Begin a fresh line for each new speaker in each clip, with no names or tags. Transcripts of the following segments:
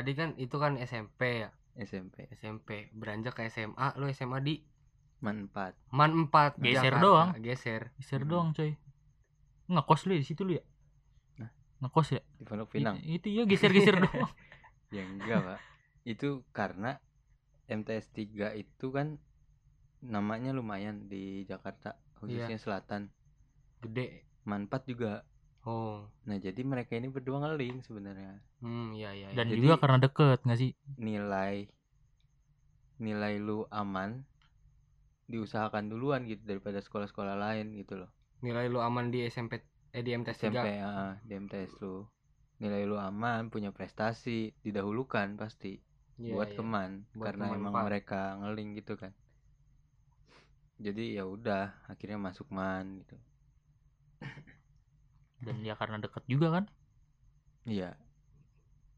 tadi kan itu kan SMP ya
SMP
SMP beranjak ke SMA lu SMA di
man 4
Man 4
Geser
Jakarta.
doang.
geser
Geser
Hmm.
doang coy. Ngekos lu ya di situ lu ya?
Nah.
Ngekos ya?
di Pondok Pinang
It- itu ya geser-geser doang.
ya enggak pak itu karena MTS 3 itu kan namanya lumayan di Jakarta khususnya selatan
gede
man 4 juga
oh
nah jadi mereka ini berdua ngeling sebenarnya
hmm iya iya
Dan
iya.
Jadi-
juga karena deket nggak sih?
nilai nilai lu aman diusahakan duluan gitu daripada sekolah-sekolah lain gitu loh
nilai lu aman di SMP eh di MTS 3
SMP ya di MTS lu nilai lu aman punya prestasi didahulukan pasti
Iya,
buat
iya.
keman
Buat
karena
Keman
emang
empat.
mereka ngeling gitu kan jadi ya udah akhirnya masuk man gitu
Dan ya karena deket juga kan?
iya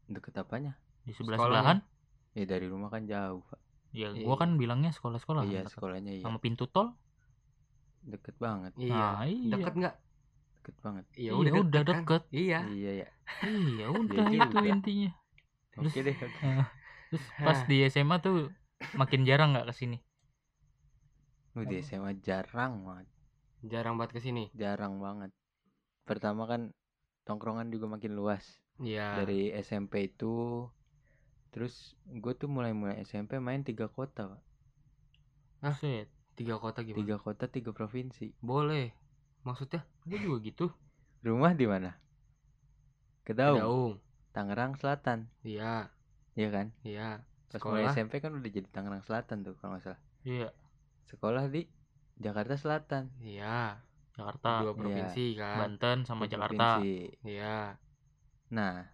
deket apanya
Di sebelah sebelahan.
ya dari rumah kan jauh pak
Ya
Iya.
gua kan bilangnya sekolah-sekolah.
iya
kan, deket.
sekolahnya iya
Sama pintu tol.
deket banget
iya
Nah, iya.
deket nggak
deket banget
iya
Iya,
udah
udah
deket, kan?
deket.
iya
iya ya
Iya udah
Iya
itu
juga.
intinya.
oke
Terus-
deh oke.
Terus pas di SMA tuh makin jarang nggak ke sini.
Wih, di SMA jarang banget
jarang banget ke sini
jarang banget pertama kan tongkrongan juga makin luas.
Iya.
Dari SMP itu terus gue tuh mulai mulai SMP main tiga kota pak?
Set.
tiga kota gimana?
Tiga kota tiga provinsi.
Boleh. Maksudnya?
Gue juga gitu.
rumah di mana? Kedaung
Daung
Tangerang Selatan.
Iya.
Iya kan?
Iya.
Pas mulai
sekolah.
SMP kan udah jadi Tangerang Selatan tuh kalau nggak salah.
Iya.
sekolah di Jakarta Selatan.
Iya
Jakarta,
dua provinsi kan
Banten sama
Dua
Jakarta.
iya
nah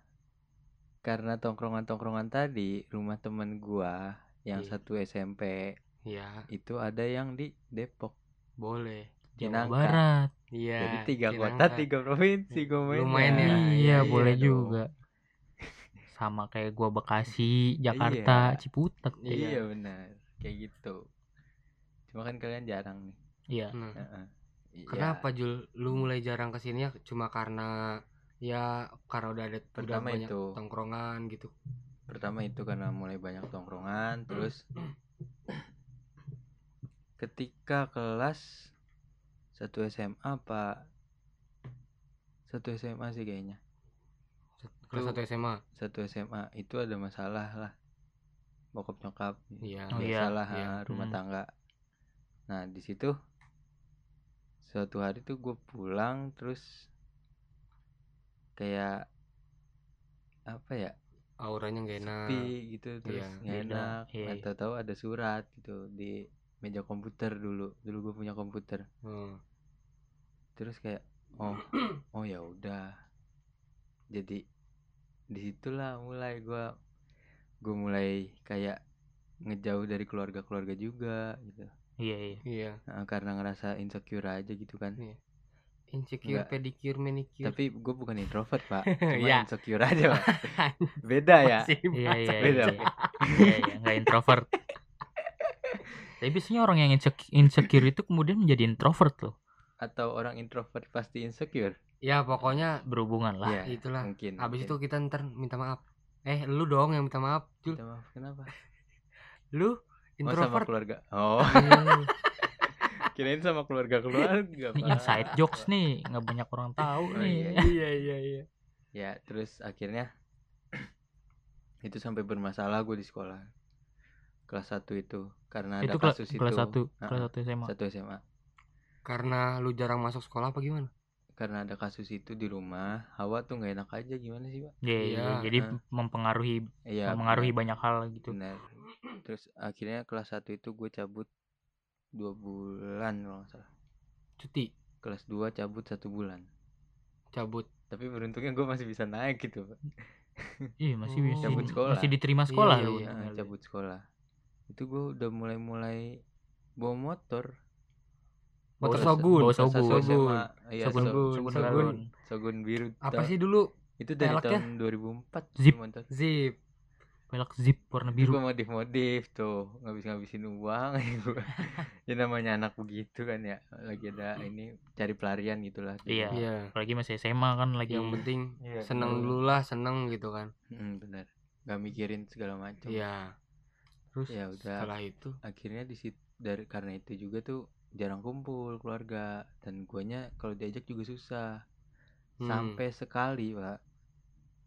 karena tongkrongan tongkrongan tadi rumah temen gua yang
Iya.
satu SMP
iya
itu ada yang di Depok
boleh
Jawa
Cinangka.
Barat.
iya
jadi tiga
Cinangka.
kota tiga provinsi gue main
Lumayan ya.
iya,
iya,
boleh
dong.
juga. Sama kayak gua Bekasi, Jakarta,
Iya.
Ciputat.
iya benar kayak gitu cuma kan kalian jarang nih
Iya.
Nah,
Heeh. Iya.
Kenapa Jul? Lu mulai jarang ke sini ya cuma karena ya karena udah ada udah
Pertama
banyak
itu.
tongkrongan gitu.
Pertama itu karena mulai banyak tongkrongan terus ketika kelas satu SMA apa satu SMA sih kayaknya.
Kelas satu SMA
satu SMA itu ada masalah lah. Bokap nyokap
iya.
Oh, iya,
biasalah
iya.
ah, rumah
Hmm.
tangga. Nah di situ suatu hari tuh gue pulang terus kayak apa ya
auranya gak enak
sepi gitu terus
Iya,
nggak
beda.
enak
Iya, iya.
atau tahu ada surat gitu di meja komputer dulu dulu gue punya komputer
Hmm.
terus kayak oh oh ya udah jadi di situlah mulai gue gue mulai kayak ngejauh dari keluarga keluarga juga gitu
Iya, iya.
iya
Nah, karena ngerasa insecure aja gitu kan
insecure
Enggak.
pedicure manicure
tapi gue bukan introvert pak cuma
Iya.
insecure aja pak beda ya
Masih
Iya, iya, iya.
Beda.
Iya, iya, iya, nggak introvert. Tapi biasanya orang yang insec- insecure itu kemudian menjadi introvert loh.
atau orang introvert pasti insecure
ya pokoknya
Berhubungan lah.
Iya,
itulah
mungkin
abis itu
mungkin.
kita ntar minta maaf eh lu dong yang minta maaf Jul
Minta maaf kenapa
lu
oh sama
introvert.
keluarga. Oh. Kirain sama keluarga keluarga
Ini inside jokes nih, nggak banyak orang tahu
Oh,
nih.
iya,
iya iya iya.
Ya terus akhirnya itu sampai bermasalah gue di sekolah. Kelas 1 itu karena
itu
ada
kelas
kasus
kelas
itu.
satu,
Ah,
kelas satu SMA.
satu SMA
karena lu jarang masuk sekolah apa gimana?
Karena ada kasus itu di rumah hawa tuh nggak enak aja gimana sih pak?
Iya, iya,
Iya,
jadi
ah.
mempengaruhi
iya
mempengaruhi
benar,
banyak hal gitu.
benar terus akhirnya kelas 1 itu gue cabut dua bulan kalau nggak salah.
Cuti?
Kelas 2 cabut satu bulan.
Cabut.
Tapi beruntungnya gue masih bisa naik gitu pak.
Iya, masih
Oh.
masih,
Cabut sekolah.
masih diterima sekolah
Iya,
lu.
iya,
Nah, cabut sekolah. Itu gue udah mulai mulai bawa motor.
Motor
Bawa-
Sogun
bawa Sogun. Sogun,
So-
Sogun,
Sogun
Sogun.
Sogun biru.
Apa sih dulu?
Itu dari tahun 2004
Zip.
motor.
Zip
Pelak zip warna
biru. gue modif modif tuh ngabis ngabisin uang gua. ya namanya anak begitu kan ya lagi ada ini cari pelarian gitulah. Di
Iya.
iya.
Apalagi masih SMA kan lagi.
Yang penting
Iya,
seneng dulu lah seneng gitu kan.
Mm, benar. Nggak mikirin segala macam.
Iya.
terus
ya udah
Setelah itu?
akhirnya di situ dari karena itu juga tuh jarang kumpul keluarga. Dan guanya kalau diajak juga susah.
Hmm.
sampai sekali pak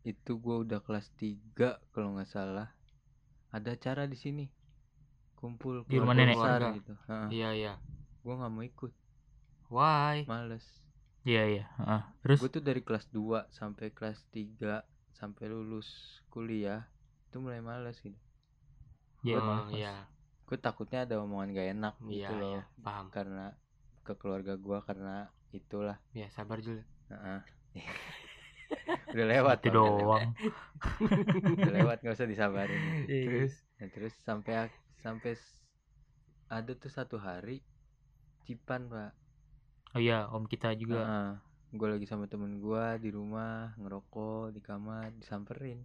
itu gua udah kelas 3 kalau nggak salah ada acara di sini kumpul
Di rumah nenek.
besar gitu.
Iya, iya.
gua nggak mau ikut
Why?
males
iya iya Heeh. terus
gue tuh dari kelas 2 sampai kelas 3 sampai lulus kuliah itu mulai males gitu
ya
Oh,
maaf, Mas.
iya.
gue takutnya ada omongan gak enak
Iya,
gitu loh
iya. Paham.
karena ke keluarga gua karena itulah
Ya, sabar Jul.
Heeh. udah lewat
itu doang.
Udah lewat nggak usah disabarin.
Terus?
Nah, terus sampai sampai ada tuh satu hari Cipan pak.
Oh iya om kita juga.
Gue lagi sama temen gua di rumah ngerokok di kamar disamperin.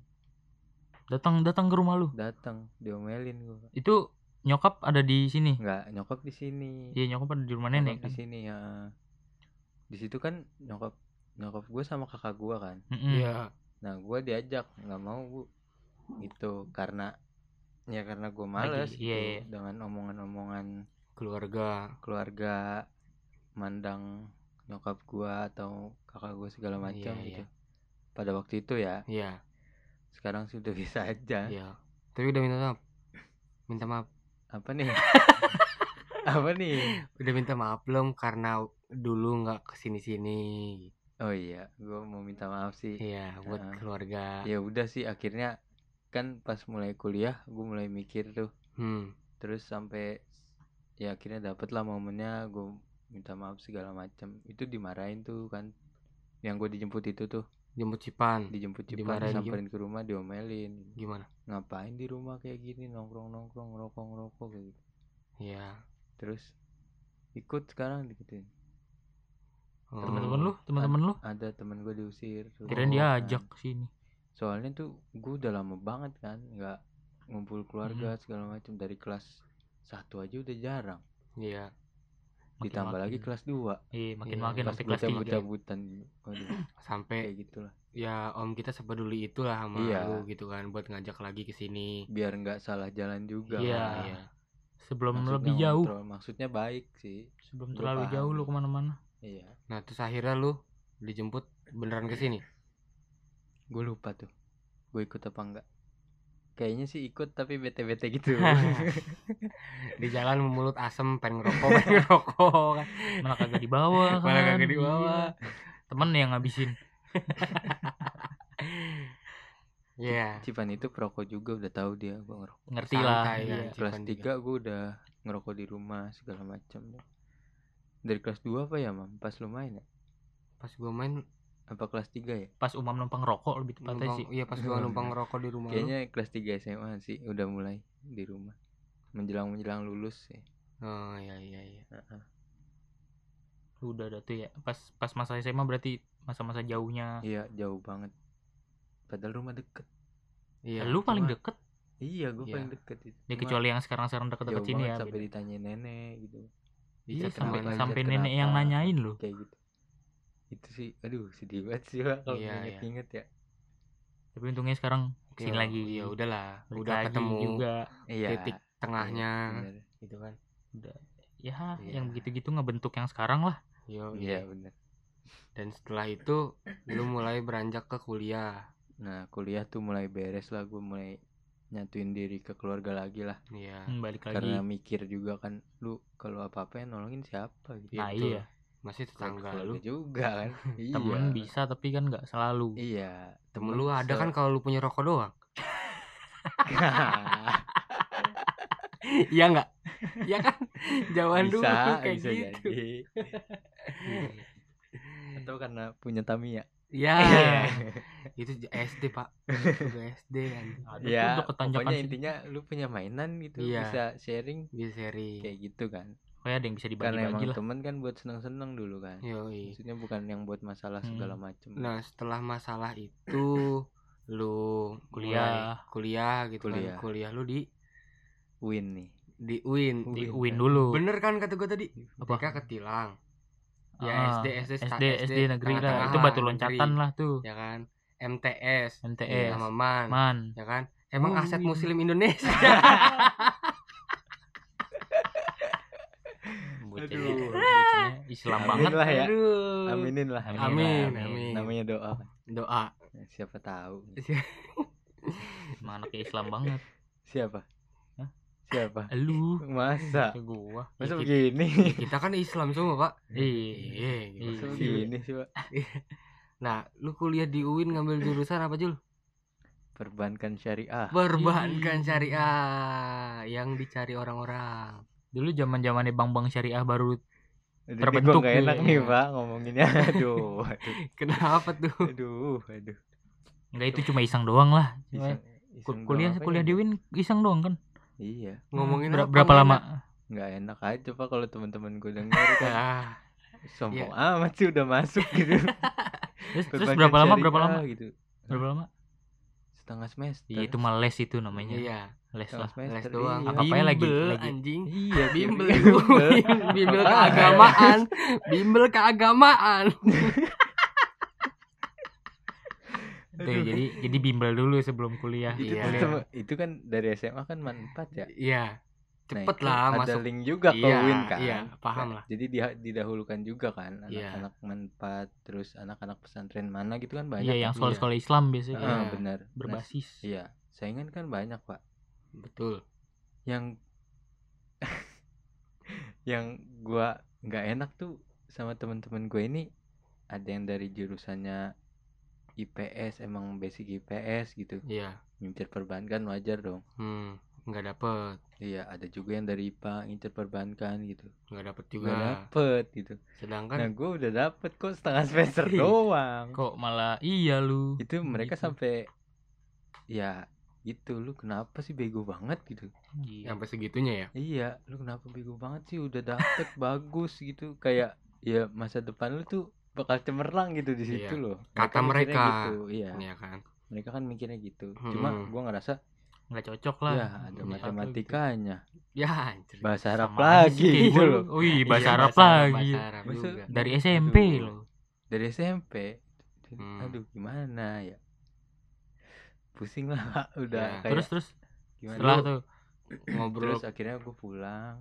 Datang datang ke rumah lu?
Datang diomelin gua
itu nyokap ada di sini?
Nggak nyokap di sini.
Iya nyokap ada di rumah
Nyokap
nenek
di
kan?
sini ya di situ kan nyokap nyokap gue sama kakak gua kan.
Iya.
nah gua diajak nggak mau bu gitu karena ya karena gue males
Lagi,
gitu
iya, iya.
dengan omongan-omongan
Keluarga.
keluarga mandang nyokap gua atau kakak gua segala macam
Iya,
gitu pada waktu itu ya
Iya,
sekarang sudah bisa aja
iya. Tapi udah minta maaf. Minta maaf.
apa nih apa nih
Udah minta maaf belum karena dulu nggak ke sini-sini.
Oh iya gua mau minta maaf sih
Iya, buat
Heeh.
keluarga.
ya udah sih akhirnya kan pas mulai kuliah gue mulai mikir tuh
Hmm.
terus sampai ya akhirnya dapet lah momennya gue minta maaf segala macam itu dimarahin tuh kan yang gue dijemput itu tuh
Jemput Cipan.
dijemput Cipan
Dimarahin
disamperin ke rumah diomelin
Gimana?
ngapain di rumah kayak gini nongkrong nongkrong ngerokok ngerokok kayak gitu
Iya.
terus ikut sekarang digituin
Oh.
teman-teman lu teman-teman lu
ada teman gue diusir
kirain
Oh,
dia
kan.
ajak ke sini
soalnya tuh gue udah lama banget kan nggak ngumpul keluarga segala macam dari kelas satu aja udah jarang
Iya.
ditambah lagi kelas 2
iya makin
Iya,
makin
pas
sampai kelas tiga
bocah butan waduh
Sampai
kayak gitulah
ya om kita sepeduli itulah sama
Iya.
lu gitu kan buat ngajak lagi ke sini.
biar nggak salah jalan juga
Iya.
kan.
Iya.
sebelum
Maksudnya
lebih jauh
maksudnya baik sih
sebelum terlalu
paham.
jauh lu ke mana-mana
iya
Nah, terus akhirnya lu dijemput beneran ke sini.
gue lupa tuh gue ikut apa enggak kayaknya sih ikut tapi bete bete gitu
Di jalan mulut asem pengen ngerokok, pengen ngerokok kan.
malah kagak dibawa kan
Malah kagak dibawa.
Iya. temen yang ngabisin
Iya.
Cipan itu perokok juga udah tahu dia gue ngerokok
ngerti lah
Santai
iya.
kan.
kelas 3 gue udah ngerokok di rumah segala macam dari kelas 2 apa ya mam? Pas lu main ya?
Pas gua main
apa kelas 3 ya?
Pas umam numpang rokok lebih tepatnya
numpang,
sih.
iya pas gua numpang ngerokok di rumah lu.
kayaknya kelas 3 SMA sih udah mulai di rumah. Menjelang menjelang lulus ya
Oh iya iya iya.
Heeh.
udah ada tuh ya. Pas pas masa SMA berarti masa-masa jauhnya.
Iya jauh banget. Padahal rumah deket.
Iya.
lu paling
cuma-
deket?
Iya gue
Iya.
paling deket itu.
Ya
Cuma
kecuali yang sekarang-sekarang deket-deket
jauh
sini
banget
ya
sampai
beda.
ditanya nenek gitu
Iya, sampai sampai nenek yang
kenapa?
nanyain lu.
Kayak gitu. Itu sih aduh sedih banget sih pak kalau
Iya, iya.
inget-inget ya.
Tapi untungnya sekarang ke sini
Ya,
lagi.
Ya udahlah, udah ketemu
juga.
Iya
titik tengahnya.
Bener.
gitu kan.
udah. Ya
Iya.
yang begitu-gitu ngebentuk yang sekarang lah.
Yo,
iya. bener.
Dan setelah itu lu mulai beranjak ke kuliah.
nah kuliah tuh mulai beres lah. Gue mulai nyatuin diri ke keluarga lagi lah.
Iya.
Hmm, balik lagi.
Karena mikir juga kan lu kalau apa apa yang nolongin siapa? Gitu.
Nah iya.
Masih tetangga
keluarga
lu.
juga kan. Iya.
Temen bisa tapi kan nggak selalu.
Iya.
Temen lu ada kan kalau lu punya rokok doang. Iya enggak? Iya kan? Zaman dulu kayak
bisa
gitu.
jadi atau karena punya Tamiya
Ya.
Iya.
itu j- SD, Pak. Juga SD kan.
ada tuh
ya
udah ketanjakan
pokoknya
sih.
intinya lu punya mainan gitu
Iya.
bisa sharing
Bisa sharing.
kayak gitu kan
kayak ada yang bisa
karena
dibagi-bagi
emang
lah
temen kan buat seneng-seneng dulu kan
Yoi.
maksudnya bukan yang buat masalah
Hmm.
segala macem
Nah, setelah masalah itu lu
Kuliah.
mulai kuliah gitu
Kuliah.
kan. Kuliah lu di
win nih
di UIN.
di
Win.
UIN dulu
Bener kan kata gue tadi?
Apa?
Ketilang. Ya
Ah,
SD SD
SD SD negeri lah itu batu
negeri,
loncatan lah tuh
Ya kan? MTS
MTS
sama MAN,
man
ya kan? emang
Oh,
aset
iya.
muslim Indonesia
Aduh.
bocahnya Islam banget
lah ya.
Aduh.
Aminin lah.
Amin,
amin
amin.
amin
Namanya doa.
doa
Siapa tahu.
Emang anaknya Islam banget
Siapa? Siapa?
lu
Masa?
ke gua
Masa
Dikit.
begini?
kita kan Islam semua pak
iya
iya
Masa
gimana sih?
begini sih, Pak?
nah lu kuliah di UIN ngambil jurusan apa Jul
Perbankan syariah.
perbankan syariah yang dicari orang-orang
dulu zaman zamannya bang bang syariah baru
Aduh,
terbentuk
gak enak
gitu.
nih, Pak, ngomonginnya. Aduh, aduh.
kenapa tuh
Aduh, aduh.
Enggak itu cuma iseng doang lah
Iseng-
Ku-
iseng
kuliah
doang
kuliah
ya?
di Win iseng doang kan
Iya,
ngomongin
Ber-
apa
berapa lama
enak?
nggak enak aja Pak kalau teman-teman gue denger kan.
ah
Sombong
Iya.
amat sih udah masuk gitu.
terus, terus berapa lama berapa lama
gitu.
berapa lama
Setengah semester.
Iya, itu mah les itu namanya
iya
les lah
semester.
les doang
iya.
Apa-apanya lagi-
bimbel
lagi-
anjing
Iya,
bimbel
bimbel.
keagamaan bimbel keagamaan
Tuh, jadi jadi bimbel dulu sebelum kuliah
itu,
Iya.
tem- itu kan dari SMA kan manfaat ya.
iya
Nah,
cepet
itu
lah
ada
masuk
link juga ke
Iya,
Win kan.
iya, paham lah.
Jadi dia didahulukan juga kan
Iya.
anak-anak manfaat terus anak-anak pesantren mana gitu kan banyak.
iya yang sekolah-sekolah Islam biasanya
Ah,
Iya.
benar. Nah,
berbasis
iya, saingan kan banyak, Pak.
betul
Yang yang gua nggak enak tuh sama teman-teman gue ini ada yang dari jurusannya IPS emang basic IPS gitu.
Iya.
Ngincer perbankan wajar dong.
Hmm nggak dapet.
Iya ada juga yang dari IPA ngincer perbankan gitu.
Nggak dapet
nggak
juga
dapet gitu. Nah
sedangkan
gue udah dapet kok setengah semester
Ih,
doang.
Kok malah iya lu?
Itu mereka
Gitu.
sampai ya gitu. Lu kenapa sih bego banget gitu?
Iya.
sampai segitunya ya?
Iya lu kenapa bego banget sih? Udah dapet bagus gitu. Kayak ya masa depan lu tuh bakal cemerlang gitu di situ
Iya.
loh
Kata mereka.
gitu iya
Iya kan
mereka kan mikirnya gitu cuma
Mm-mm.
gua ngerasa
nggak cocok lah
ya ada matematikanya
ya anjir.
bahasa Arab
Sama
lagi gitu loh
Wih,
Iya,
bahasa Arab
bahasa
lagi.
bahasa Arab
Masa-
juga.
Dari SMP
Aduh.
loh.
dari SMP
Hmm.
aduh gimana ya pusing lah udah
Ya.
kayak
Terus terus
gimana
setelah
Lu-
tuh
ngobrol
terus akhirnya gue pulang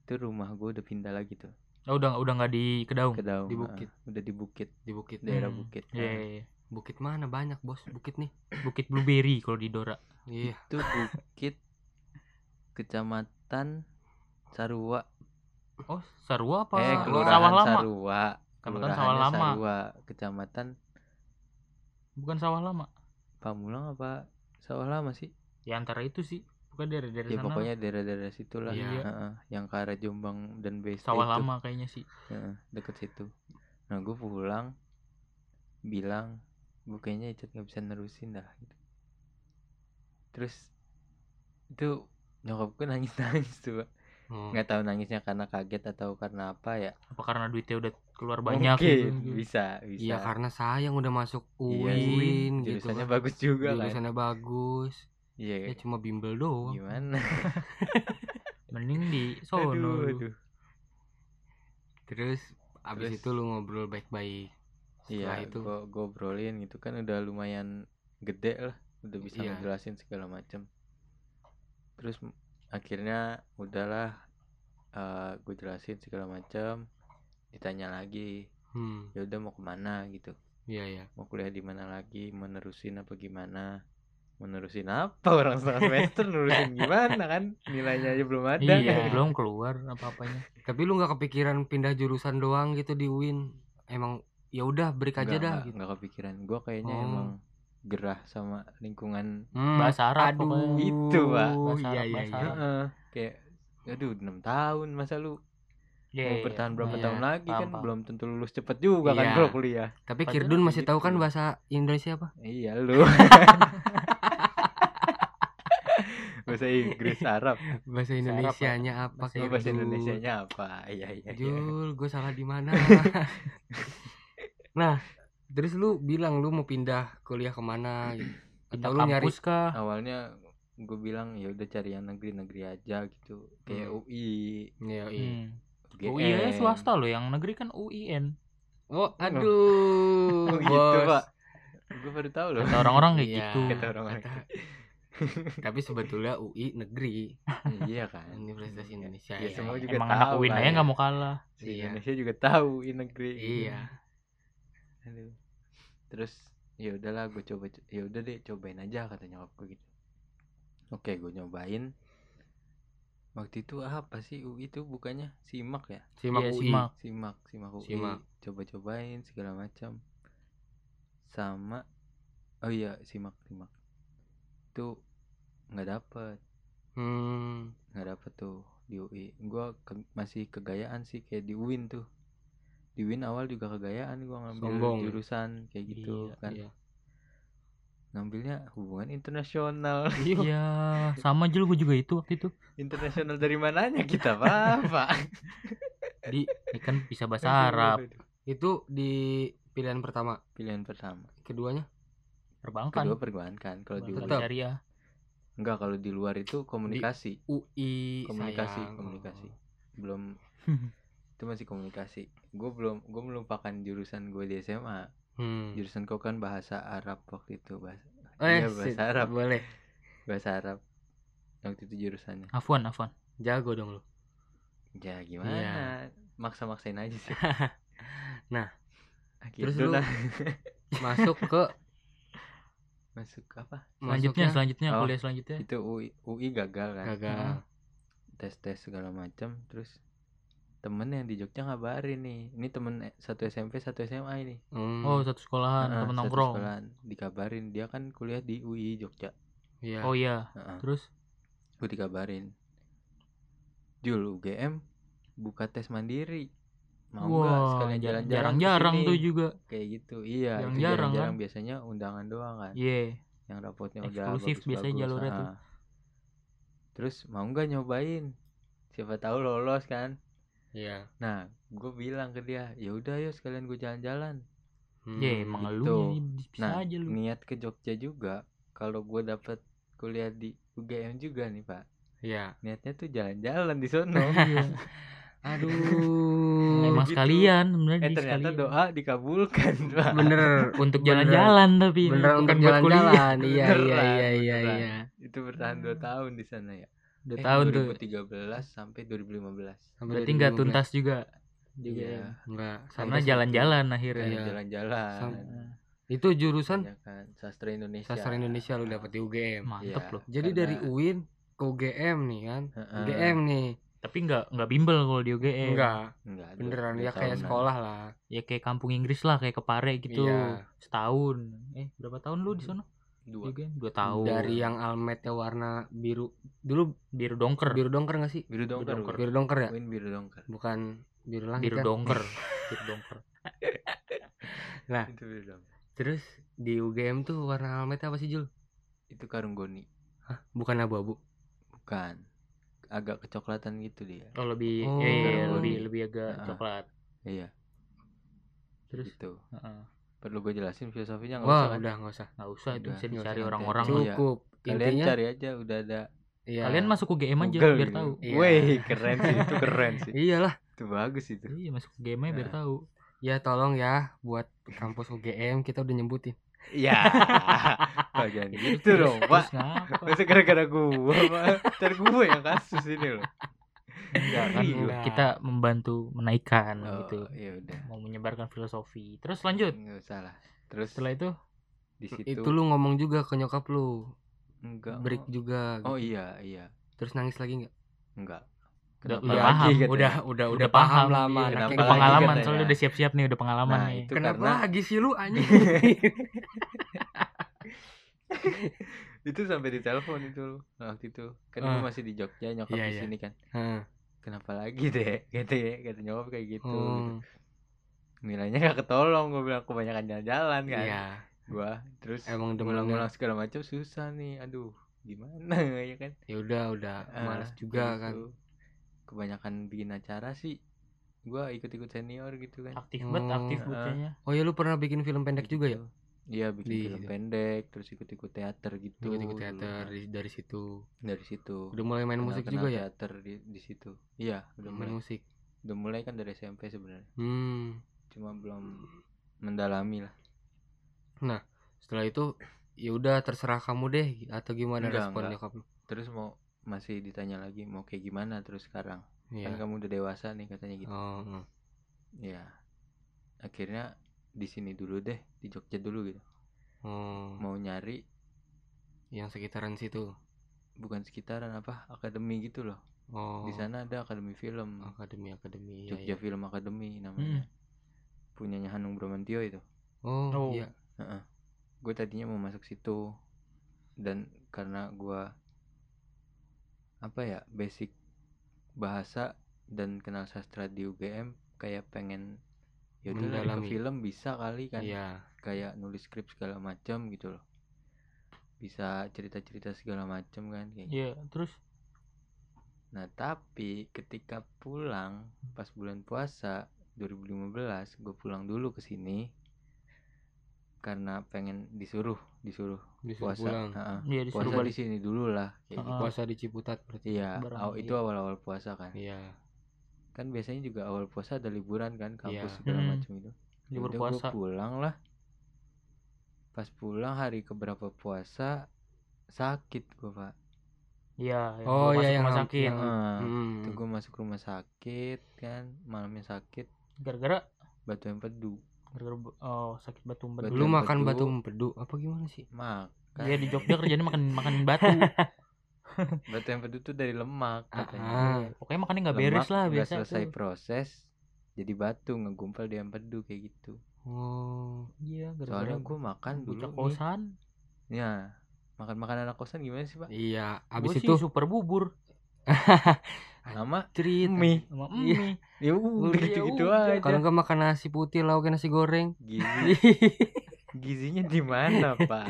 itu rumah gue udah pindah lagi tuh
oh, udah udah nggak di Kedaung.
ke Daung
Di
ah,
Bukit.
udah di Bukit
di bukit
daerah
Hmm.
Bukit
Iya,
Nah,
iya, iya.
bukit mana banyak bos bukit nih
Bukit Blueberry kalau di Dora.
iya
itu Bukit kecamatan Sarua
Oh, Sarua apa?
eh
Sarua.
kelurahan
Sawah Lama.
Sarua
Kecamatan Sawah Lama.
Sarua kecamatan
Bukan Sawah Lama.
Pamulang apa Sawah Lama sih
Ya antara itu sih. Bukan dari dari
ya
sana.
pokoknya daerah-daerah situ lah
Iya.
Heeh, yang ke arah Jombang dan BSD
Sawah
itu.
Lama kayaknya sih.
Heeh, deket situ nah gue pulang bilang gue kayaknya Icat nggak bisa nerusin dah gitu. terus itu nyokap gue nangis nangis tuh.
Hmm.
nggak tahu nangisnya karena kaget atau karena apa ya
Apa karena duitnya udah keluar banyak
mungkin
gitu.
bisa bisa
Iya karena sayang udah masuk
Iya
UIN gitu
jurusannya
kan.
bagus juga kan
Jurusannya bagus.
Iya
Ya cuma bimbel doang.
gimana?
Mending di sono.
aduh aduh.
Terus abis
Terus-
itu lu ngobrol baik-baik.
Iya
itu
gue obrolin gitu kan udah lumayan gede lah. Udah bisa
Iya.
ngejelasin segala macam terus akhirnya udahlah gue jelasin segala macam ditanya lagi
hmm,
ya udah mau ke mana? gitu.
Iya ya.
mau kuliah di mana lagi? Mau nerusin apa gimana mau nerusin apa orang setengah semester nerusin gimana kan nilainya aja belum ada
Iya, belum keluar apa-apanya.
Tapi lu nggak kepikiran pindah jurusan doang gitu di UIN? Emang ya udah break aja
Nggak-
dah
nggak-
gitu.
kepikiran gue kayaknya
Oh.
emang gerah sama lingkungan
Hmm,
Bahasa Arab
aduh.
Itu, Pak.
Bahasa
Iya
Arab,
iya
bahasa
iya.
Arab.
Heeh, kayak aduh enam tahun masa lu
Iya,
mau
iya,
bertahan berapa
Iya,
tahun lagi
paham,
kan
paham.
belum tentu lulus cepet juga kan
Iya.
kalau kuliah
Tapi
Padahal
Kirdun masih tahu kan
gitu.
bahasa Indonesia apa?
iya lu bahasa Inggris Arab
Bahasa Indonesianya apa?
Bahasa
oh, bahasa? Indonesianya apa iya iya iya
Jul, gue salah di mana? nah, terus lu bilang lu mau pindah kuliah ke mana gitu?
Pindah
Atau lu nyari
kampus kah?
awalnya gue bilang ya udah cari yang negeri-negeri aja gitu kayak
Hmm.
UI
Ya, iya.
Hmm.
UGM.
UI ya swasta loh, yang negeri kan UIN.
Oh, aduh,
oh gitu
bos.
pak gue baru tahu loh
Kata orang-orang kayak
Iya.
gitu.
kata
Kata- Tapi sebetulnya UI negeri,
iya kan
Universitas Indonesia
ya,
ya.
semua juga
Emang anak
tahu
UIN aja
ya.
nggak mau kalah.
Si
Iya.
Indonesia juga tahu UI negeri
Iya.
Aduh. terus ya udahlah gue coba ya udah deh cobain aja kata nyokap gue gitu oke gue nyobain waktu itu apa sih UI itu bukannya simak ya
Simak
Iya,
UI.
simak.
simak simak UI
Simak.
coba-cobain segala macam sama oh iya simak simak itu nggak dapet
Hmm.
nggak dapet tuh di UI gua ke- masih kegayaan sih kayak di UIN tuh di UIN awal juga kegayaan gua ngambil
Sombong.
jurusan kayak gitu
Iya,
kan
Iya.
ngambilnya hubungan internasional
Iya, sama Jul gue juga itu waktu itu.
internasional dari mananya kita pak
Di ini kan bisa bahasa Arab,
Itu di pilihan pertama.
pilihan pertama
Keduanya?
Perbankan,
kedua perbankan kalau di
Tetap.
syariah.
enggak kalau di luar itu komunikasi
UI
komunikasi
sayang.
komunikasi belum itu masih komunikasi gue belum gue melupakan jurusan gue di SMA
Hmm.
jurusan kau kan bahasa Arab waktu itu bahasa
Eh,
iya bahasa
sip.
Arab
Boleh.
bahasa Arab waktu itu jurusannya
Afwan, Afwan.
Jago dong lu.
ya gimana
Iya.
maksa-maksain aja sih
Nah,
Ah,
terus
gitu
lu. Masuk ke
masuk apa
Selanjutnya, selanjutnya
Oh.
kuliah selanjutnya.
itu UI, UI gagal kan
gagal.
tes tes segala macam terus temen yang di Jogja ngabarin nih ini temen eh, satu SMP satu SMA ini
Hmm.
Oh, satu sekolahan,
Heeh,
temen
satu
nongkrong.
sekolahan. dikabarin dia kan kuliah di UI Jogja
Iya.
Oh iya,
Heeh.
terus
gue dikabarin Jul UGM buka tes mandiri mau nggak
wah,
sekalian jalan-jalan
jarang-jarang
ke sini?"
tuh juga.
kayak gitu iya
Jarang-jarang
itu jarang-jarang
kan?
biasanya undangan doang kan
Iya.
yang rapotnya udah
Eksklusif biasanya
bagus-bagus,
jalurnya tuh.
ah. terus mau nggak nyobain siapa tahu lolos kan
Iya.
nah gue bilang ke dia ya udah yuk sekalian gue jalan-jalan
Hmm.
Ya emang lu
gitu.
bisa
nah
aja lu.
niat ke Jogja juga kalau gue dapet kuliah di UGM juga nih pak
Iya.
niatnya tuh jalan-jalan di sono
Iya.
Aduh.
Emang
gitu.
sekalian sebenarnya
eh ternyata
sekalian.
doa dikabulkan pak
Bener.
untuk jalan-jalan tapi
Bener
bukan
untuk jalan-jalan. Iya, iya, iya, iya, iya.
itu bertahan dua tahun di sana ya
Udah
Eh,
tahun tuh.
2013 sampai 2015
Sampai
Berarti nggak
2015.
tuntas juga. Juga
Iya.
ya.
Enggak.
Karena jalan-jalan akhirnya.
Iya.
jalan-jalan
Sam- Itu jurusan
Ya kan sastra Indonesia
sastra Indonesia lu dapet di UGM.
Mantep
Iya.
loh.
Jadi
Karena-
dari UIN ke UGM nih kan.
Heeh.
UGM nih.
Tapi nggak nggak bimbel kalau di UGM.
Enggak.
Enggak,
Beneran ya kayak sekolah lah.
Ya kayak kampung Inggris lah, kayak kepare gitu.
Iya.
Setahun. Eh, berapa tahun lu di sana?
dua
UGM? Dua tahun.
Dari yang almetnya warna biru. Dulu
biru dongker.
biru dongker gak sih?
biru dongker
dongker.
bro.
Biru dongker ya?
Win biru dongker
Bukan biru langit
biru
kan?
dongker. biru dongker.
Nah,
itu biru dongker
terus di UGM tuh warna almetnya apa sih Jul?
itu karung goni
Hah? Bukan abu-abu.
bukan agak kecoklatan gitu dia
Oh, lebih
Oh.
iya, iya, lebih lebih agak
Heeh.
coklat.
iya
Terus
gitu
heeh.
perlu gue jelasin filosofinya nggak usah kan?
udah nggak usah.
nggak usah itu
Udah,
bisa dicari orang-orang.
Iya.
Cukup.
kalian
Intinya
cari aja udah ada
iya.
Kalian masuk UGM aja
Google
biar tahu.
Iya.
Wih, keren sih itu keren sih
Iyalah.
itu bagus itu
Iya, masuk UGM aja biar
Nah.
tahu.
Ya tolong ya buat kampus UGM kita udah nyebutin.
ya Pak jangan gitu dong pak masa gara-gara gua pak ntar gua yang kasus ini loh enggak kan
Iya,
Enggak.
kita membantu menaikkan
oh,
gitu.
ya udah
Mau menyebarkan filosofi. Terus lanjut.
nggak usah lah terus
Setelah itu
di situ
Itu lu ngomong juga ke nyokap lu.
enggak
Break juga.
oh
gitu.
iya iya
Terus nangis lagi nggak?
enggak
Udah-
Kenapa
udah
lagi
paham,
katanya?
Udah, udah,
udah paham,
lama.
iya,
udah
lagi
pengalaman soalnya udah siap-siap nih udah pengalaman
Nah,
nih.
itu
Kenapa
karena
lagi sih lu anjing?
itu sampai di telepon itu lu, waktu itu kan gua masih di Jogja nyokap
Iya,
di
iya.
sini kan
Hah.
kenapa lagi deh gitu ya kata nyokap kayak gitu, gitu.
Hmm,
nilainya gak ketolong gue bilang kebanyakan jalan-jalan kan
Iya.
gua terus
Emang
ngulang-ngulang segala macam susah nih aduh gimana ya kan
Ya udah, udah
Ah,
malas juga
kayak
kan.
gitu. kebanyakan bikin acara sih gua ikut-ikut senior gitu kan
Aktif banget,
Oh.
aktif bocahnya.
Oh ya lu pernah bikin film pendek juga ya?
Iya bikin
Di-
film pendek terus ikut-ikut teater gitu
Ikut-ikut
dulu
teater
kan.
dari, dari situ.
dari situ
Udah mulai main musik juga ya?
teater di, di situ iya udah
Main
mulai
musik.
udah mulai kan dari SMP sebenarnya
Hmm.
cuma belum mendalami lah
Setelah itu ya udah terserah kamu deh atau gimana
Enggak,
respon
enggak.
nyokap lu?
terus mau masih ditanya lagi mau kayak gimana terus sekarang
Iya.
kan kamu udah dewasa nih katanya gitu
Oh, oh.
ya akhirnya di sini dulu deh di Jogja dulu gitu
Oh,
mau nyari
yang sekitaran situ.
bukan sekitaran apa akademi gitu loh
Oh.
di sana ada akademi film
akademi akademi. iya,
Jogja
iya.
Film Academy namanya punyanya Hanung Bramantio itu
Oh,
Oh.
iya.
gue tadinya mau masuk situ dan karena gue apa ya basic bahasa dan kenal sastra di UGM kayak pengen ya udah ke
Mendalami.
film bisa kali kan
Iya.
kayak nulis skrip segala macam gitu loh bisa cerita-cerita segala macam kan kayak gitu.
Iya, terus
nah tapi ketika pulang pas bulan puasa 2015 gue pulang dulu ke sini karena pengen disuruh disuruh
Disuruh
puasa
pulang.
Heeh.
Iya disuruh
puasa di
balik.
sini dulu lah kayak
Heeh.
gitu.
Puasa di Ciputat berarti.
iya aw- itu awal-awal puasa kan
Iya.
Kan biasanya juga awal puasa ada liburan kan kampus
Iya.
segala
Hmm.
macam itu
libur
Udah gua
puasa.
pulang lah pas pulang hari keberapa puasa sakit gue pak
Iya, yang
Oh, iya,
masuk
yang
rumah sakit.
yang-
Heeh.
Hmm.
itu gue masuk rumah sakit kan malamnya sakit
Gara-gara
batu empedu
gara-gara oh sakit batu empedu.
Batu
Lu makan batu empedu apa gimana sih?
makan
Iya di Jogja kerjanya makan makan batu.
batu empedu tuh dari lemak katanya
Ah,
Pokoknya makannya nggak beres lah biasa
selesai
tuh.
proses jadi batu ngegumpal di empedu kayak gitu
Oh.
Iya,
soalnya
gara-gara
gue makan dulu
bocah
nih
kosan.
ya makan makanan anak kosan gimana sih pak
Iya,
Gua
abis
sih
itu
super bubur
nama
cerit
mie
sama
Iya.
mie.
ya udah gitu gitu aja
Kalau nggak makan nasi putih, lauknya nasi goreng.
gizi gizinya di mana pak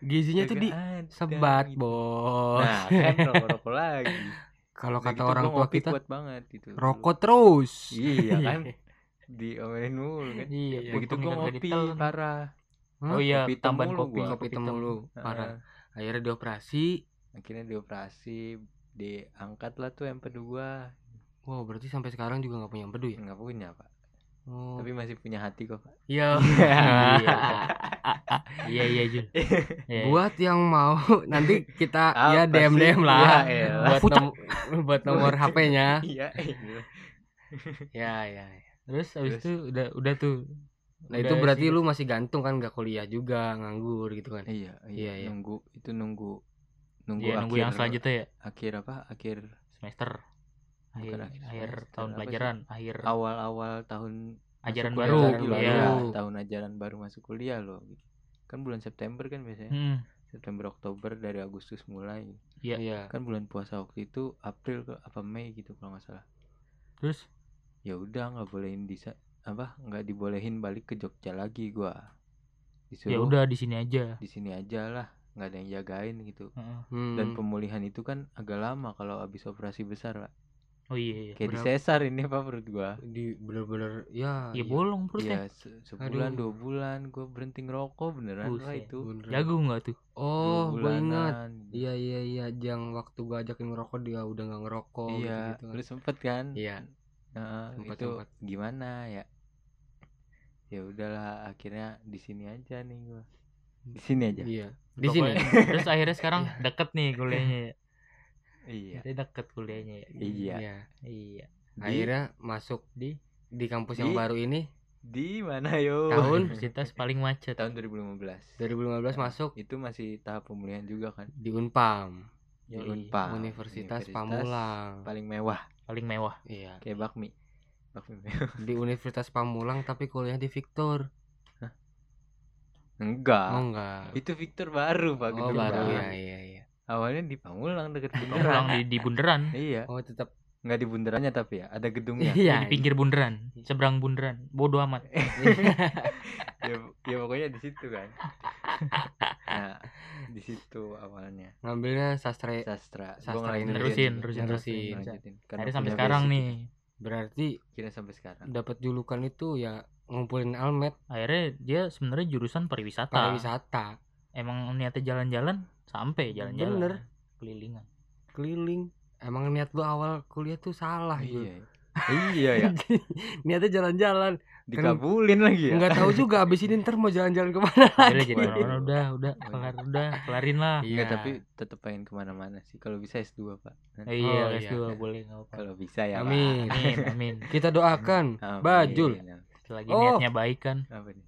Gizinya tuh di
Kagak ada
sebat,
gitu.
bos.
nah kan rokok rokok lagi
Kalau
Udah
kata
gitu
orang tua kita,
kuat banget gitu
rokok terus.
iya kan diomelin mulu kan
Iya,
Iya,
begitu
nggak
ngopi parah?
Oh iya,
Kopi
tambahan kopi.
gua.
Kopi hitam mulu, parah. Akhirnya dioperasi.
akhirnya dioperasi diangkat lah tuh empedu gua
Wow, berarti sampai sekarang juga nggak punya empedu ya?
nggak punya pak
Oh.
tapi masih punya hati kok pak
Iya.
Iya iya Jun. Iya.
Buat yang mau nanti kita
Apa
ya DM
sih?
DM lah.
Ya elah.
buat nom- buat nomor HP-nya.
iya iya.
Ya ya. ya.
Terus abis
Terus?
itu udah udah tuh.
Nah
Udah
itu berarti
sih.
lu masih gantung kan nggak kuliah juga nganggur gitu kan?
iya
Iya,
iya
iya.
nunggu itu nunggu nunggu
Iya, nunggu yang
akhir-
selanjutnya ya
akhir apa akhir
semester. Akhir,
Bukan akhir
tahun pelajaran, akhir
awal-awal tahun
ajaran baru. Iya.
ya, tahun ajaran baru masuk kuliah loh kan bulan September kan biasanya
Hmm,
September Oktober dari Agustus mulai
Iya.
Iya.
kan bulan puasa waktu itu April ke apa Mei gitu kalau nggak salah
Terus
ya udah nggak bolehin di apa nggak dibolehin balik ke Jogja lagi gua disuruh
ya udah di sini aja.
di sini aja lah nggak ada yang jagain gitu
Heeh.
Hmm.
dan pemulihan itu kan agak lama kalau habis operasi besar pak
Oh iya iya.
kayak di sesar ini apa perut gua
di bener-bener ya.
Ya bolong perutnya.
Iya se- sebulan
Aduh.
dua bulan gue berhenti ngerokok beneran lah
Buset.
itu
Beneran.
Jago nggak tuh?
Oh, gue ingat. Iya iya iya, jang waktu gua ajakin ngerokok dia udah nggak ngerokok
iya
gitu,
lu sempet kan
Iya.
Heeh,
Sempet,
itu
sempet.
gimana ya ya udahlah akhirnya di sini aja nih gua di sini aja
Iya. Di sini.
Terus akhirnya sekarang deket nih kuliahnya ya.
Iya
Akhirnya deket kuliahnya ya.
Iya.
Iya.
di,
Akhirnya masuk di di kampus yang
Di-
baru ini
di mana yo
Tahun?
Universitas paling macet.
tahun 2015
2015 masuk
itu masih tahap pemulihan juga kan
di Unpam,
di. Unpam
Universitas Pamulang.
paling mewah
Paling mewah.
Iya.
kayak bakmi bakmi mewah
Di Universitas Pamulang tapi kuliah di Victor.
enggak
Oh enggak.
itu Victor baru pak
Oh baru. ya iya iya.
Awalnya di Pamulang deket bundaran
di, di bundaran.
iya
Oh tetap
nggak di bundarannya tapi ya ada gedungnya
Iya.
di pinggir bundaran, seberang bundaran. Bodoh amat.
ya, ya pokoknya di situ kan nah di situ awalnya
Ngambilnya sastra
sastra
Sastra
nerusin, nerusin.
Ngelanjutin. Karena
Akhirnya sampai sekarang
basic
nih.
berarti
kira sampai sekarang
dapat julukan itu ya ngumpulin almet
Akhirnya dia sebenarnya jurusan pariwisata.
pariwisata
Emang niatnya jalan-jalan sampai jalan-jalan.
Bener.
Kelilingan.
keliling. Emang niat lu awal kuliah tuh salah
iya iya ya
Niatnya jalan-jalan.
dikabulin lagi ya
Nggak tahu juga abis ini ntar mau jalan-jalan ke mana
Udah
lagi.
jadi orang udah udah kelar udah kelarin lah.
Iya.
Enggak, tapi tetap pengen ke mana-mana sih kalau bisa S2 pak
Eh, iya,
Oh,
S2
iya.
boleh enggak apa-apa.
kalau bisa ya Pak.
Amin.
Amin, amin.
Kita doakan
Amin.
Bajul.
Selagi
Oh.
niatnya baik kan.
apa nih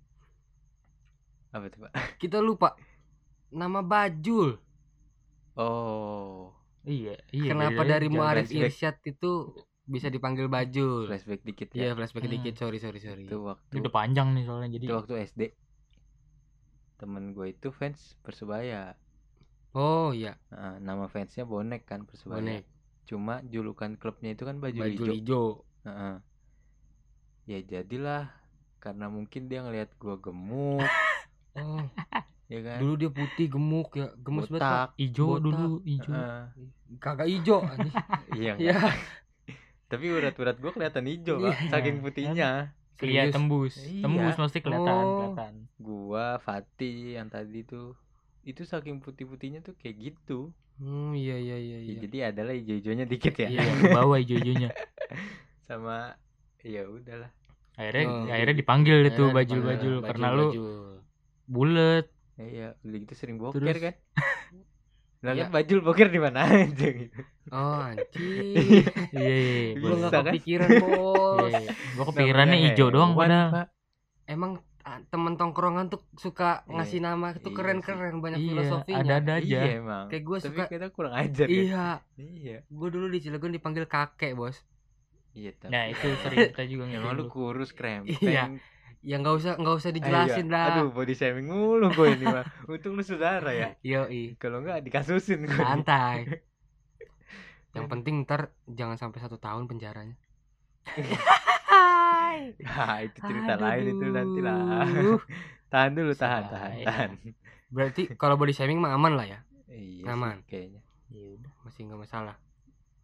apa tuh pak
Kita lupa nama Bajul.
oh
Iya, iya.
Kenapa dari
jangan
Muarif. Irsyad itu bisa dipanggil Bajul?
flashback dikit
Iya
ya
flashback
Hmm.
dikit sorry sorry sorry.
itu waktu
udah panjang nih soalnya jadi
itu waktu SD temen gue itu fans persebaya
Oh iya
Nah, nama fansnya bonek kan persebaya
bonek
cuma julukan klubnya itu kan baju,
baju
hijau
hijau.
Heeh. ya jadilah karena mungkin dia ngelihat gua gemuk
Oh
ya kan
dulu dia putih gemuk ya gemes banget Pak.
botak
ijo
botak.
dulu ijo.
Heeh.
Kagak hijau. anjing.
iya
ya
tapi urat-urat gua kelihatan hijau pak
Iya.
saking putihnya
Kelihatan tembus.
Iya.
Tembus mesti kelihatan,
Oh.
kelihatan.
gua Fatih yang tadi tuh itu saking putih-putihnya tuh kayak gitu
Hmm iya iya iya
Ya,
iya.
jadi adalah hijau-hijaunya dikit ya
Iya, ke bawah ijo-ijonya.
sama ya udahlah
Akhirnya
Oh.
akhirnya dipanggil deh tuh
Akhirnya
bajul-bajul
dipanggil
karena lu bulet.
Ya, iya udah gitu sering boker
Terus?
kan lah
Iya.
kan bajul boker di mana aja gitu
Oh anjing.
Iya, iya, iya.
Gua
Bisa
nggak
kan?
kepikiran bos.
Iya, iya. Gua kepikirannya
Namanya
ijo doang
hewan,
padahal.
Pak.
Emang ah, temen tongkrongan tuh suka
Iya.
ngasih nama tuh
Iya
keren-keren banyak
Iya,
filosofinya.
ada-ada aja.
Iya emang.
Kayak gua
Tapi
suka-
kita kurang ajar ya.
Iya,
Iya.
gue dulu di Cilegon dipanggil kakek bos.
Iya tapi.
Nah, itu sering kita juga
Emang lu kurus krem.
Iya. Ya nggak usah nggak usah dijelasin
iya.
dah.
Aduh body shaming mulu gue ini mah. Untung lu saudara ya.
Yoi,
Kalau enggak dikasusin gue.
santai. Yang penting ntar jangan sampai satu tahun penjaranya.
Nah, itu cerita lain itu nanti lah.
Aduh.
tahan dulu, tahan,
ya.
tahan.
Berarti kalau body shaming mah aman lah ya,
Iya
Aman.
sih, kayaknya.
Ya udah,
masih nggak masalah.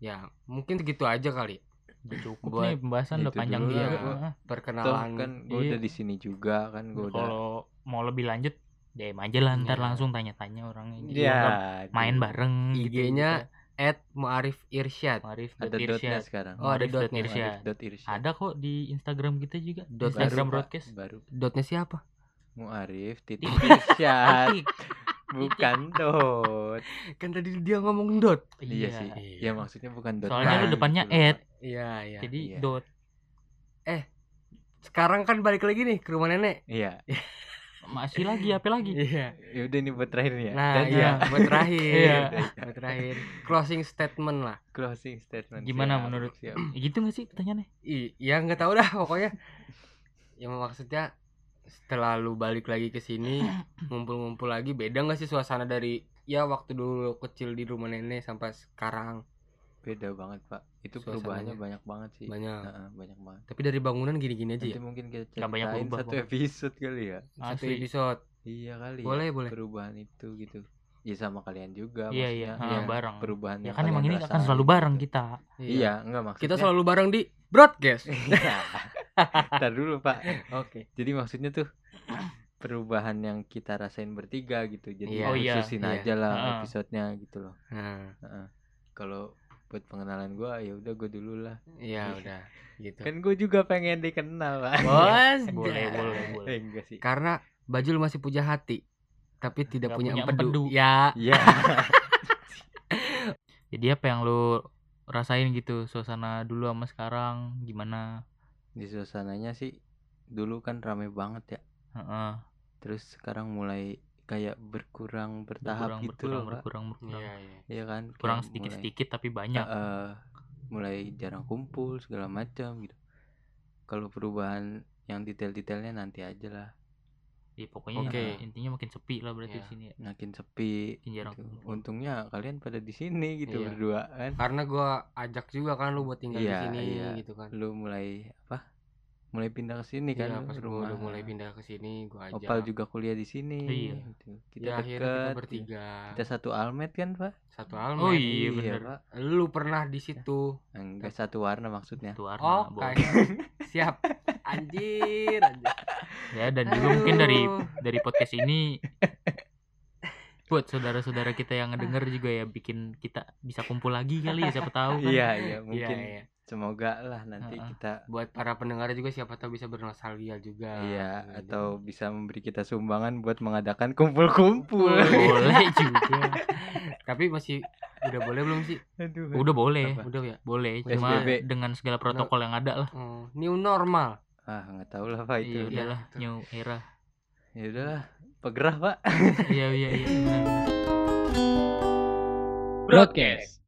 Ya mungkin segitu aja kali.
Udah cukup
Buat
nih pembahasan udah panjang. Heeh.
Toh
Perkenalan.
kan gue
Iya.
udah di sini juga kan gue udah.
Kalau mau lebih lanjut DM aja lah ntar
Iya.
langsung tanya-tanya orangnya.
Iya.
ntar main bareng
IG-nya
gitu.
At Muarif Irsyad.
Arif
ada
Irsyad.
sekarang.
Oh, ada
dot
dotnya.
Irsyad.
Arif dot Irsyad.
Ada kok di Instagram kita juga.
Dot
Instagram
Baru,
broadcast.
baru
Dotnya siapa?
Muarif titik Irsyad
Titik.
bukan dot
Kan tadi dia ngomong dot.
iya sih
Iya.
ya maksudnya bukan dot
Soalnya
lu
depannya
gitu
at.
Iya iya.
Jadi
Iya.
dot.
Sekarang kan balik lagi nih ke rumah nenek.
iya
Masih lagi apa lagi?
Iya.
ya udah ini buat terakhir nih ya
Nah, iya,
ya.
buat terakhir.
Iya.
buat terakhir. Closing statement lah.
closing statement
Gimana
Siap,
menurut
siap.
Ya gitu gak sih pertanyaannya?
I, ya nggak tahu dah pokoknya. Ya maksudnya setelah lu balik lagi ke sini ngumpul-ngumpul lagi beda nggak sih suasana dari ya waktu dulu kecil di rumah nenek sampai sekarang
beda banget pak itu
Suasananya.
perubahannya banyak banget sih
banyak
Heeh, banyak banget
tapi dari bangunan gini-gini aja
nanti
ya
mungkin kita
Nggak banyak
ceritain
berubah
satu episode kali ya
satu
Asli.
episode
iya kali
boleh
ya,
boleh
perubahan itu gitu ya sama kalian juga
Iya iya,
iya.
bareng.
perubahan
Ya
yang
kan emang ini akan selalu
gitu.
bareng kita.
iya enggak maksudnya
kita selalu bareng di broadcast
Iya. Ntar dulu pak
oke
Jadi maksudnya tuh perubahan yang kita rasain bertiga gitu. Jadi
Iya.
Oh, iya,
khususin
iya.
aja lah
Heeh.
episodenya gitu loh.
nah
Heeh. Kalau buat pengenalan gua ya udah gue dulu lah.
ya udah gitu
Kan gue juga pengen dikenal pak.
bos
Boleh, boleh, boleh.
Eh, enggak sih.
karena Bajul masih punya hati tapi tidak punya,
punya
empedu.
empedu.
ya
Iya.
Jadi apa yang lu rasain gitu suasana dulu sama sekarang gimana?
Di suasananya sih dulu kan rame banget ya.
Heeh.
Terus sekarang mulai kayak berkurang bertahap
Berkurang,
gitu
berkurang,
loh pak.
berkurang, berkurang.
Iya, iya.
Iya kan.
Kurang sedikit-sedikit tapi banyak.
mulai, eh, mulai jarang kumpul segala macam gitu. Kalau perubahan yang detail-detailnya nanti aja lah.
Ya, pokoknya
Oke.
intinya makin sepi lah berarti
Iya.
di sini. ya.
makin sepi
Makin jarang
gitu.
kumpul.
untungnya kalian pada di sini gitu
Iya.
berdua kan
karena gua ajak juga kan lu buat tinggal
Iya,
di sini
iya.
gitu kan
lu mulai apa mulai pindah ke sini kan
Iya,
lu
pas gua
rumah
udah mulai pindah ke sini gua ajak
opal juga kuliah di sini
Iya.
gitu. kita
ya akhirnya
dekat
kita bertiga
kita satu almet kan pak
satu almet
Oh iya bener.
pak
lu pernah di situ
enggak satu warna maksudnya
Itu warna,
oh kayak siap anjir anjir
Ya dan juga mungkin dari
Aduh.
dari podcast ini buat saudara-saudara kita yang ngedenger juga ya bikin kita bisa kumpul lagi kali ya siapa tahu kan.
iya iya
Iya,
mungkin
iya.
Semoga lah nanti
Heeh.
kita
buat para pendengar juga siapa tahu bisa bernostalgia juga
iya
Gitu.
atau bisa memberi kita sumbangan buat mengadakan kumpul-kumpul
boleh juga
tapi masih udah boleh belum sih
Aduh.
udah boleh
Apa?
udah ya
boleh cuma
PSBB.
dengan segala protokol yang ada lah
oh, new normal
ah nggak tahu lah pak
iya
itu
udahlah new era
ya udahlah pegerah pak
iya iya iya.
Broadcast.